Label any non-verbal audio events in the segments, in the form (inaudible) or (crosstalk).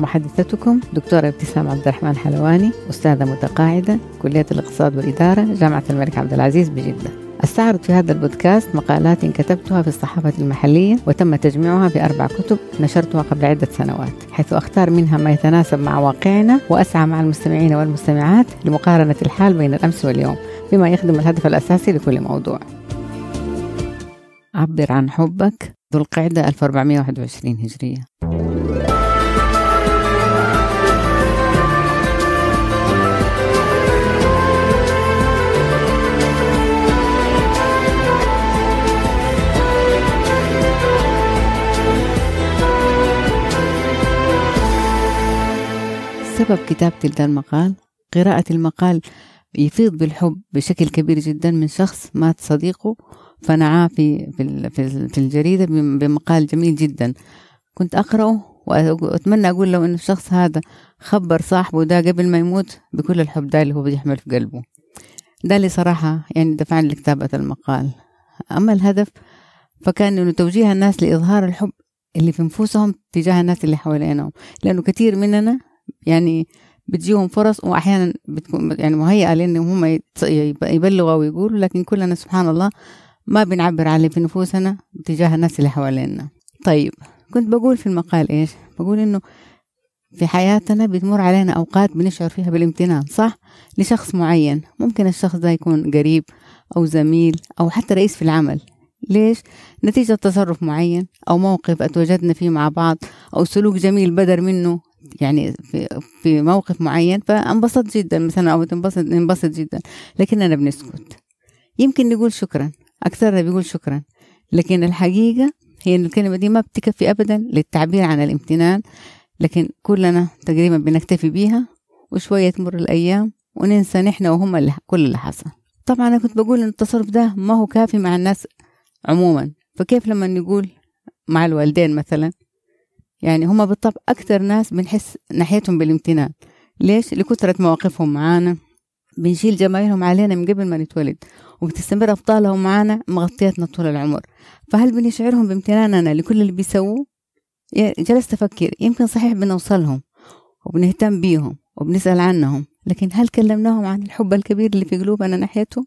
محدثتكم دكتورة ابتسام عبد الرحمن حلواني أستاذة متقاعدة كلية الاقتصاد والإدارة جامعة الملك عبد العزيز بجدة. أستعرض في هذا البودكاست مقالات كتبتها في الصحافة المحلية وتم تجميعها في أربع كتب نشرتها قبل عدة سنوات حيث أختار منها ما يتناسب مع واقعنا وأسعى مع المستمعين والمستمعات لمقارنة الحال بين الأمس واليوم بما يخدم الهدف الأساسي لكل موضوع. عبر عن حبك. ذو القعدة 1421 هجرية. سبب كتابتي لهذا المقال؟ قراءة المقال يفيض بالحب بشكل كبير جدا من شخص مات صديقه فنعاه في في الجريدة بمقال جميل جدا. كنت أقرأه وأتمنى أقول له إن الشخص هذا خبر صاحبه ده قبل ما يموت بكل الحب ده اللي هو بيحمل في قلبه. ده اللي صراحة يعني دفعني لكتابة المقال. أما الهدف فكان إنه توجيه الناس لإظهار الحب اللي في نفوسهم تجاه الناس اللي حوالينهم لأنه كثير مننا يعني بتجيهم فرص وأحيانا بتكون يعني مهيئة لإن هم يبلغوا ويقولوا لكن كلنا سبحان الله ما بنعبر عن في نفوسنا تجاه الناس اللي حوالينا. طيب كنت بقول في المقال إيش؟ بقول إنه في حياتنا بتمر علينا أوقات بنشعر فيها بالامتنان صح؟ لشخص معين. ممكن الشخص ده يكون قريب أو زميل أو حتى رئيس في العمل. ليش؟ نتيجة تصرف معين أو موقف أتوجدنا فيه مع بعض أو سلوك جميل بدر منه يعني في في موقف معين فانبسط جدا مثلا أو تنبسط ننبسط جدا لكننا بنسكت يمكن نقول شكرا أكثرنا بيقول شكرا لكن الحقيقة هي إن الكلمة دي ما بتكفي ابدا للتعبير عن الامتنان لكن كلنا تقريبا بنكتفي بيها وشوية تمر الأيام وننسى نحن وهم اللي كل اللي حصل طبعا أنا كنت بقول إن التصرف ده ما هو كافي مع الناس عموما. فكيف لما نقول مع الوالدين مثلا؟ يعني هم بالطبع أكثر ناس بنحس ناحيتهم بالامتنان. ليش؟ لكثرة مواقفهم معانا. بنشيل جمايلهم علينا من قبل ما نتولد. وبتستمر أبطالهم معانا مغطيتنا طول العمر. فهل بنشعرهم بامتناننا لكل اللي بيسووه؟ جلست أفكر. يمكن صحيح بنوصلهم وبنهتم بيهم وبنسأل عنهم. لكن هل كلمناهم عن الحب الكبير اللي في قلوبنا ناحيتهم؟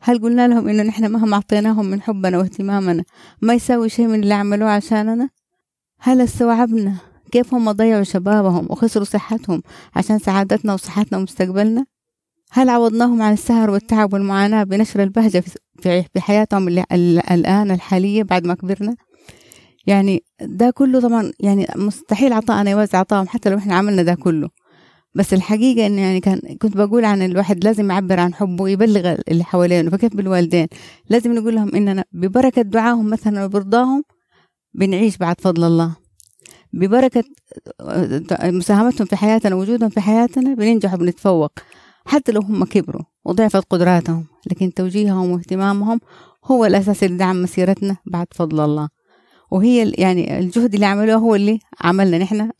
هل قلنا لهم إنه نحن مهما أعطيناهم من حبنا واهتمامنا ما يساوي شيء من اللي عملوه عشاننا؟ هل استوعبنا كيف هم ضيعوا شبابهم وخسروا صحتهم عشان سعادتنا وصحتنا ومستقبلنا؟ هل عوضناهم عن السهر والتعب والمعاناة بنشر البهجة في حياتهم الآن الحالية بعد ما كبرنا؟ يعني ده كله طبعا يعني مستحيل عطاءنا يوزع عطاهم حتى لو إحنا عملنا ده كله بس الحقيقة إنه يعني كان كنت بقول عن الواحد لازم يعبر عن حبه يبلغ اللي حوالينه فكيف بالوالدين؟ لازم نقول لهم إننا ببركة دعاهم مثلا وبرضاهم بنعيش بعد فضل الله. ببركة مساهمتهم في حياتنا وجودهم في حياتنا بننجح وبنتفوق. حتى لو هم كبروا وضعفت قدراتهم لكن توجيههم واهتمامهم هو الأساس اللي دعم مسيرتنا بعد فضل الله. وهي يعني الجهد اللي عملوه هو اللي عملنا نحن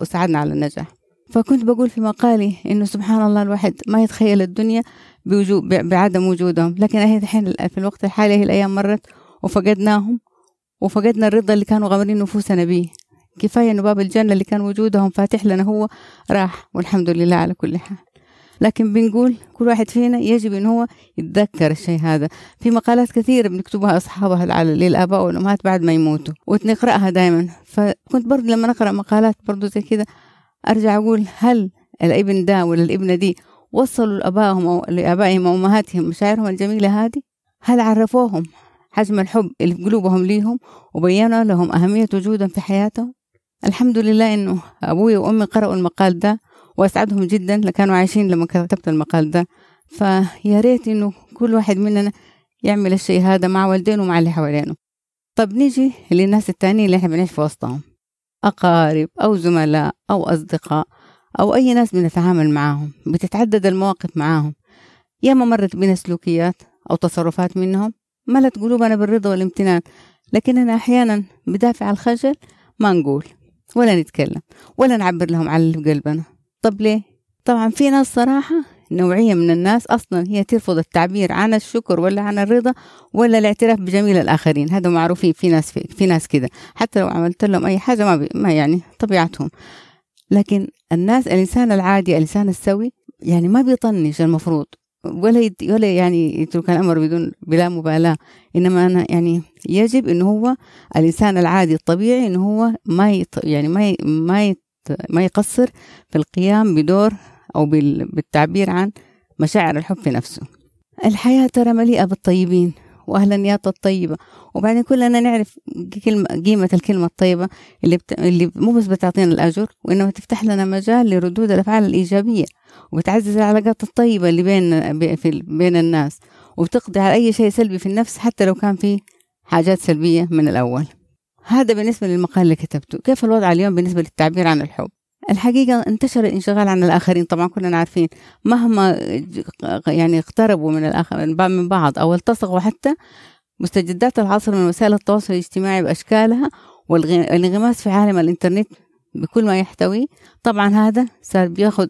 وساعدنا على النجاح. فكنت بقول في مقالي إنه سبحان الله الواحد ما يتخيل الدنيا بوجود بعدم وجودهم. لكن هي الحين في الوقت الحالي هي الأيام مرت وفقدناهم وفقدنا الرضا اللي كانوا غامرين نفوسنا بيه. كفاية إنه باب الجنة اللي كان وجودهم فاتح لنا هو راح والحمد لله على كل حال. لكن بنقول كل واحد فينا يجب إن هو يتذكر الشيء هذا. في مقالات كثيرة بنكتبها أصحابها للآباء والأمهات بعد ما يموتوا ونقرأها دائما فكنت برضه لما نقرأ مقالات برضه زي كده أرجع أقول هل الابن ده ولا الابنة دي وصلوا لآبائهم أو لآبائهم وأمهاتهم مشاعرهم الجميلة هذه؟ هل عرفوهم حجم الحب اللي في قلوبهم ليهم وبينوا لهم أهمية وجودهم في حياتهم؟ الحمد لله إنه أبوي وأمي قرأوا المقال ده وأسعدهم جدا لكانوا عايشين لما كتبت المقال ده. فيا ريت إنه كل واحد مننا يعمل الشيء هذا مع والدينه ومع اللي حوالينه. طب نيجي للناس التانيين اللي إحنا بنعيش في وسطهم. أقارب أو زملاء أو أصدقاء أو أي ناس بنتعامل معاهم بتتعدد المواقف معاهم ياما مرت بنا سلوكيات أو تصرفات منهم ملت قلوبنا بالرضا والامتنان لكننا أحيانا بدافع الخجل ما نقول ولا نتكلم ولا نعبر لهم على اللي قلبنا طب ليه؟ طبعا في ناس صراحة نوعية من الناس أصلا هي ترفض التعبير عن الشكر ولا عن الرضا ولا الاعتراف بجميل الآخرين. هذا معروفين في ناس في, في ناس كده. حتى لو عملت لهم أي حاجة ما, بي ما يعني طبيعتهم. لكن الناس الإنسان العادي الإنسان السوي يعني ما بيطنش المفروض. ولا ولا يعني يترك الأمر بدون بلا مبالاة. إنما أنا يعني يجب انه هو الإنسان العادي الطبيعي انه هو ما يط يعني ما ما ما يقصر في القيام بدور أو بالتعبير عن مشاعر الحب في نفسه. الحياة ترى مليئة بالطيبين واهل النيات الطيبه وبعدين كلنا نعرف كلمة قيمة الكلمة الطيبة اللي بت... اللي مو بس بتعطينا الأجر وإنما تفتح لنا مجال لردود الأفعال الإيجابية وبتعزز العلاقات الطيبة اللي بين في بين الناس. وبتقضي على أي شيء سلبي في النفس حتى لو كان في حاجات سلبية من الأول. هذا بالنسبة للمقال اللي كتبته. كيف الوضع اليوم بالنسبة للتعبير عن الحب؟ الحقيقة انتشر الانشغال عن الآخرين طبعا كلنا عارفين. مهما يعني اقتربوا من الآخر من بعض أو التصقوا حتى مستجدات العصر من وسائل التواصل الاجتماعي بأشكالها والانغماس في عالم الإنترنت بكل ما يحتوي طبعا هذا صار بياخد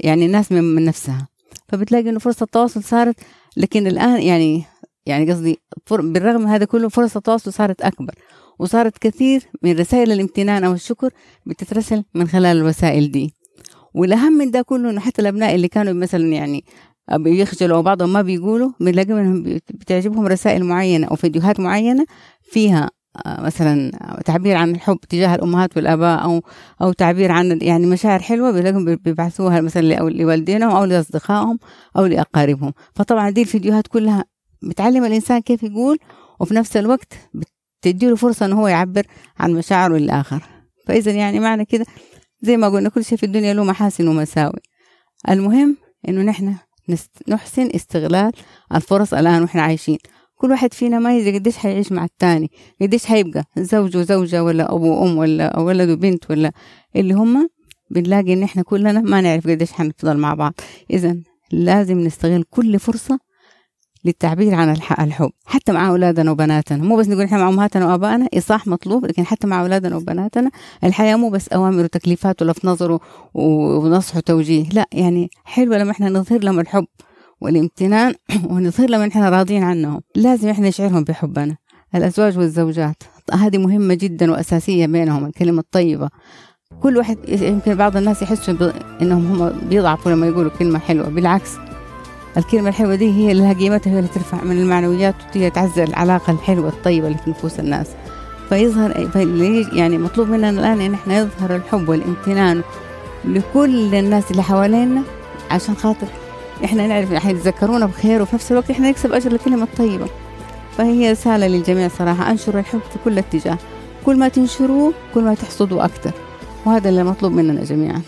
يعني الناس من, نفسها. فبتلاقي إنه فرصة التواصل صارت لكن الآن يعني يعني قصدي بالرغم من هذا كله فرص التواصل صارت أكبر وصارت كثير من رسائل الامتنان أو الشكر بتترسل من خلال الوسائل دي. والأهم من ده كله إنه حتى الأبناء اللي كانوا مثلا يعني بيخجلوا أو بعضهم ما بيقولوا بنلاقي منهم بتعجبهم رسائل معينة أو فيديوهات معينة فيها آه، مثلا تعبير عن الحب تجاه الأمهات والآباء أو أو تعبير عن يعني مشاعر حلوة بيلاقوا بيبعثوها مثلا لوالدينهم أو لأصدقائهم أو لأقاربهم. فطبعا دي الفيديوهات كلها بتعلم الإنسان كيف يقول وفي نفس الوقت بتديله فرصة إنه هو يعبر عن مشاعره للآخر. فإذا يعني معنى كده زي ما قلنا كل شيء في الدنيا له محاسن ومساوئ. المهم إنه نحن نحسن استغلال الفرص الآن وإحنا عايشين. كل واحد فينا ما يدري قديش حيعيش مع التاني قديش حيبقى زوج وزوجة ولا أبو وأم ولا ولد وبنت ولا اللي هم. بنلاقي إن إحنا كلنا ما نعرف قديش حنفضل مع بعض. إذا لازم نستغل كل فرصة للتعبير عن الحب. حتى مع أولادنا وبناتنا. مو بس نقول إحنا مع أمهاتنا وآبائنا إصلاح مطلوب لكن حتى مع أولادنا وبناتنا الحياة مو بس أوامر وتكليفات ولف نظر ونصح وتوجيه. لا يعني حلوة لما إحنا نظهر لهم الحب والامتنان (clears throat) ونظهر لهم إحنا راضيين عنهم. لازم إحنا نشعرهم بحبنا. الأزواج والزوجات هذه مهمة جدا وأساسية بينهم الكلمة الطيبة. كل واحد يمكن بعض الناس يحسوا إنهم هم بيضعفوا لما يقولوا كلمة حلوة. بالعكس الكلمة الحلوة دي هي اللي قيمتها هي اللي ترفع من المعنويات وهي تعزز العلاقة الحلوة الطيبة اللي في نفوس الناس. فيظهر يعني مطلوب مننا الآن إن إحنا نظهر الحب والامتنان لكل الناس اللي حوالينا عشان خاطر إحنا نعرف حيتذكرونا بخير وفي نفس الوقت إحنا نكسب أجر الكلمة الطيبة. فهي رسالة للجميع صراحة. انشروا الحب في كل اتجاه. كل ما تنشروه كل ما تحصدوا أكثر. وهذا اللي مطلوب مننا جميعا.